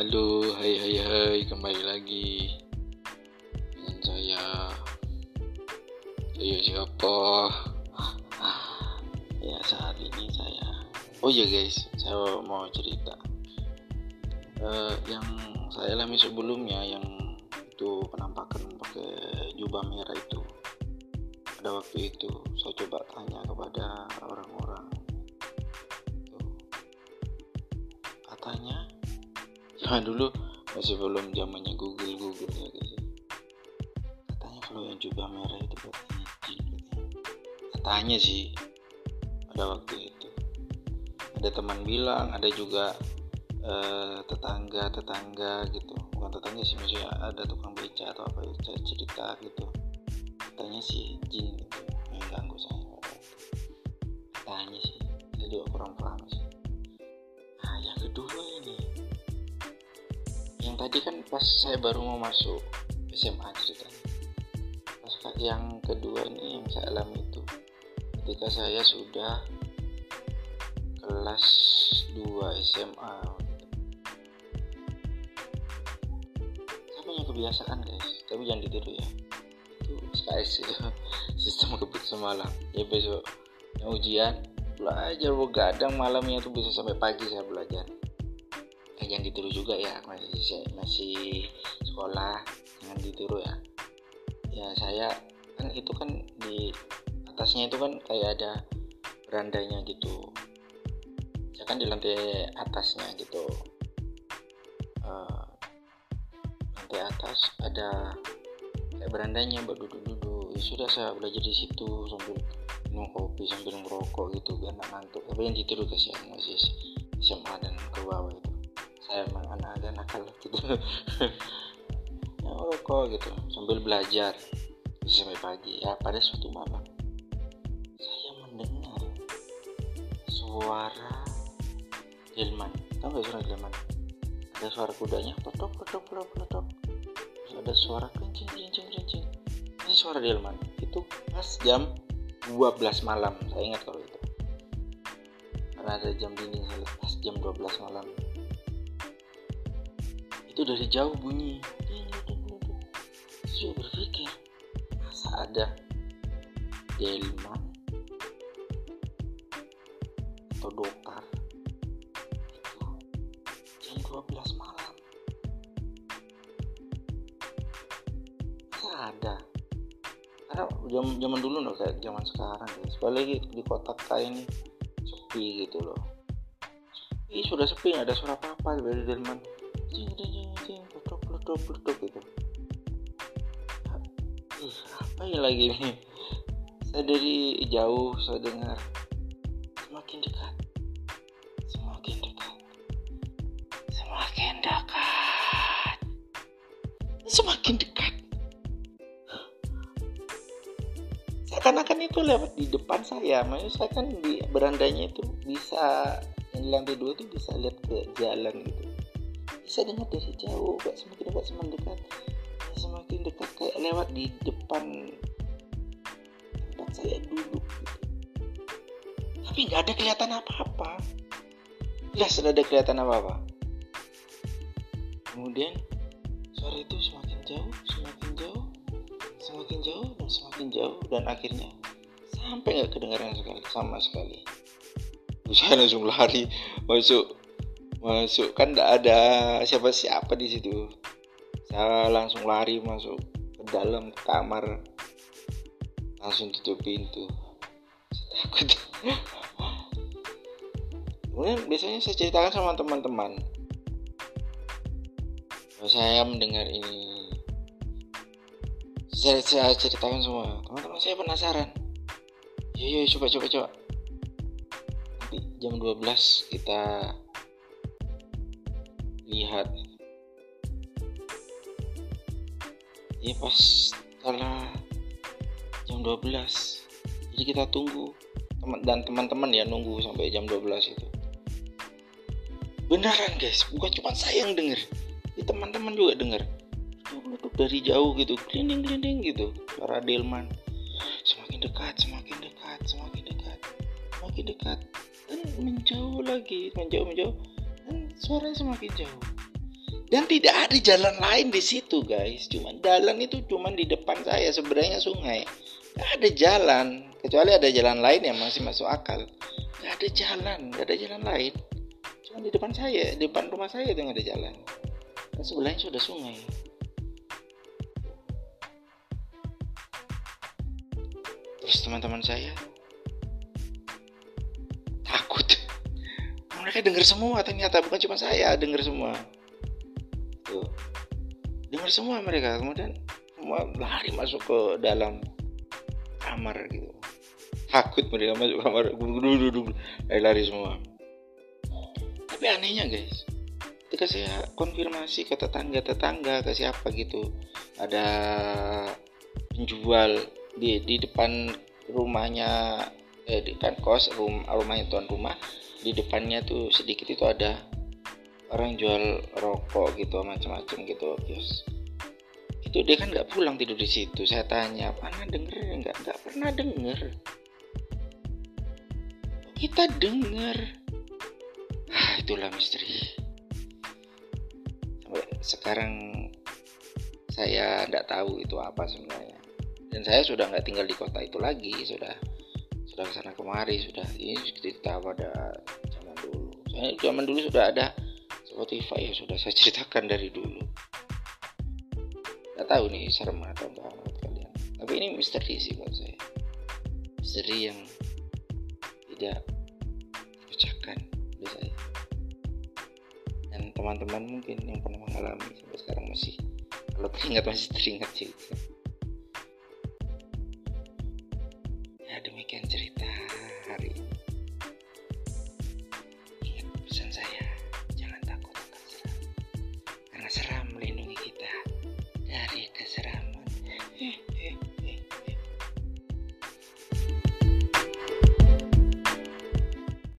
Halo, hai hai hai, kembali lagi dengan saya. Saya siapa? Ya saat ini saya. Oh ya guys, saya mau cerita. Eh, yang saya alami sebelumnya yang itu penampakan pakai jubah merah itu. Pada waktu itu saya coba tanya kepada orang-orang. Nah dulu masih belum zamannya Google Google ya guys. Katanya kalau yang jubah merah itu katanya jin katanya. Sih pada waktu itu. Ada teman bilang, ada juga eh, tetangga tetangga gitu. Bukan tetangga sih maksudnya ada tukang beca atau apa ya cerita gitu. Katanya sih jin gitu yang ganggu saya. itu. Katanya sih, juga kurang paham sih. Tadi kan pas saya baru mau masuk SMA ceritanya. Pas yang kedua ini yang saya alami itu ketika saya sudah kelas 2 SMA saya punya kebiasaan guys. Tapi jangan ditiru ya. Itu SKS itu sistem kebut semalam. Ya besok. Yang ujian belajar begadang malamnya tuh bisa sampai pagi saya belajar eh, jangan ditiru juga ya masih masih sekolah jangan ditiru ya. Ya saya kan itu kan di atasnya itu kan kayak ada berandanya gitu. Saya kan di lantai atasnya gitu. Eh, lantai atas ada kayak berandanya buat duduk-duduk. Ya sudah saya belajar di situ sambil minum kopi sambil merokok gitu biar nggak ngantuk. Tapi yang ditiru guys ya masih ya rokok gitu sambil belajar. Sampai pagi ya pada suatu malam saya mendengar suara delman tahu nggak suara delman ada suara kudanya petok petok petok petok ada suara kencing kencing kencing ini suara delman itu pas jam 12 malam. Saya ingat kalau itu. Karena ada jam dinding pas jam 12 malam itu dari jauh bunyi. Saya berpikir masa ada delman atau dokter itu jam 12 malam? Masa ada? Karena zaman zaman dulu loh kayak zaman sekarang guys apalagi di kota kayak ini sepi gitu loh. Sepi sudah sepi nggak ada suara apa apa dari delman jing jing peletok gitu apa ya lagi nih saya dari jauh saya dengar. Semakin dekat. Semakin dekat. Semakin dekat. Semakin dekat. Seakan-akan itu lewat di depan saya. Maksudnya saya kan di berandanya itu bisa yang di lantai dua itu bisa lihat ke jalan bisa dengar dari jauh kayak semakin dekat semakin dekat. Ya, semakin dekat kayak lewat di depan tempat saya duduk gitu. tapi nggak ada kelihatan apa-apa. Jelas tidak ada kelihatan apa-apa. Kemudian suara itu semakin jauh semakin jauh semakin jauh dan semakin jauh dan akhirnya sampai nggak kedengaran sekali sama sekali. Saya langsung lari masuk masuk kan tidak ada siapa-siapa di situ. Saya langsung lari masuk ke dalam kamar. Langsung tutup pintu. Takut. Kemudian biasanya saya ceritakan sama teman-teman. Saya mendengar ini saya, saya ceritakan semua. Teman-teman saya penasaran. Yuk yuk coba coba coba. Nanti jam 12 kita lihat. Ya pas setelah jam 12 jadi kita tunggu teman dan teman-teman ya nunggu sampai jam 12 itu. Beneran guys. Bukan cuma saya yang denger. Ini teman-teman juga denger. Duduk dari jauh gitu. Kelinding kelinding gitu. Suara delman. Semakin dekat semakin dekat semakin dekat. Semakin dekat. Dan menjauh lagi. Menjauh menjauh suaranya semakin jauh. Dan tidak ada jalan lain di situ guys. Cuman jalan itu cuman di depan saya sebenarnya sungai. Gak ada jalan kecuali ada jalan lain yang masih masuk akal. Gak ada jalan gak ada jalan lain. Cuma di depan saya di depan rumah saya itu yang ada jalan. Dan sebelahnya sudah sungai. Terus teman-teman saya mereka dengar semua ternyata bukan cuma saya dengar semua. Tuh. Dengar semua mereka kemudian semua lari masuk ke dalam kamar gitu. Takut mereka masuk kamar lari-lari semua. Tapi anehnya guys ketika saya konfirmasi ke tetangga-tetangga ke siapa gitu ada penjual di di depan rumahnya eh, di depan kos rum, rumahnya tuan rumah di depannya tuh sedikit itu ada orang jual rokok gitu macam-macam gitu guys itu dia kan nggak pulang tidur di situ. Saya tanya pernah denger? Nggak nggak pernah denger. Kita denger. Ah itulah misteri. Sekarang saya nggak tahu itu apa sebenarnya. Dan saya sudah nggak tinggal di kota itu lagi sudah sudah ke sana kemari sudah ini cerita pada zaman dulu. Saya zaman dulu sudah ada Spotify ya sudah saya ceritakan dari dulu. Nggak tahu nih serem atau enggak menurut kalian. Tapi ini misteri sih buat saya. Misteri yang tidak pecahkan oleh saya. Dan teman-teman mungkin yang pernah mengalami sampai sekarang masih kalau teringat masih teringat sih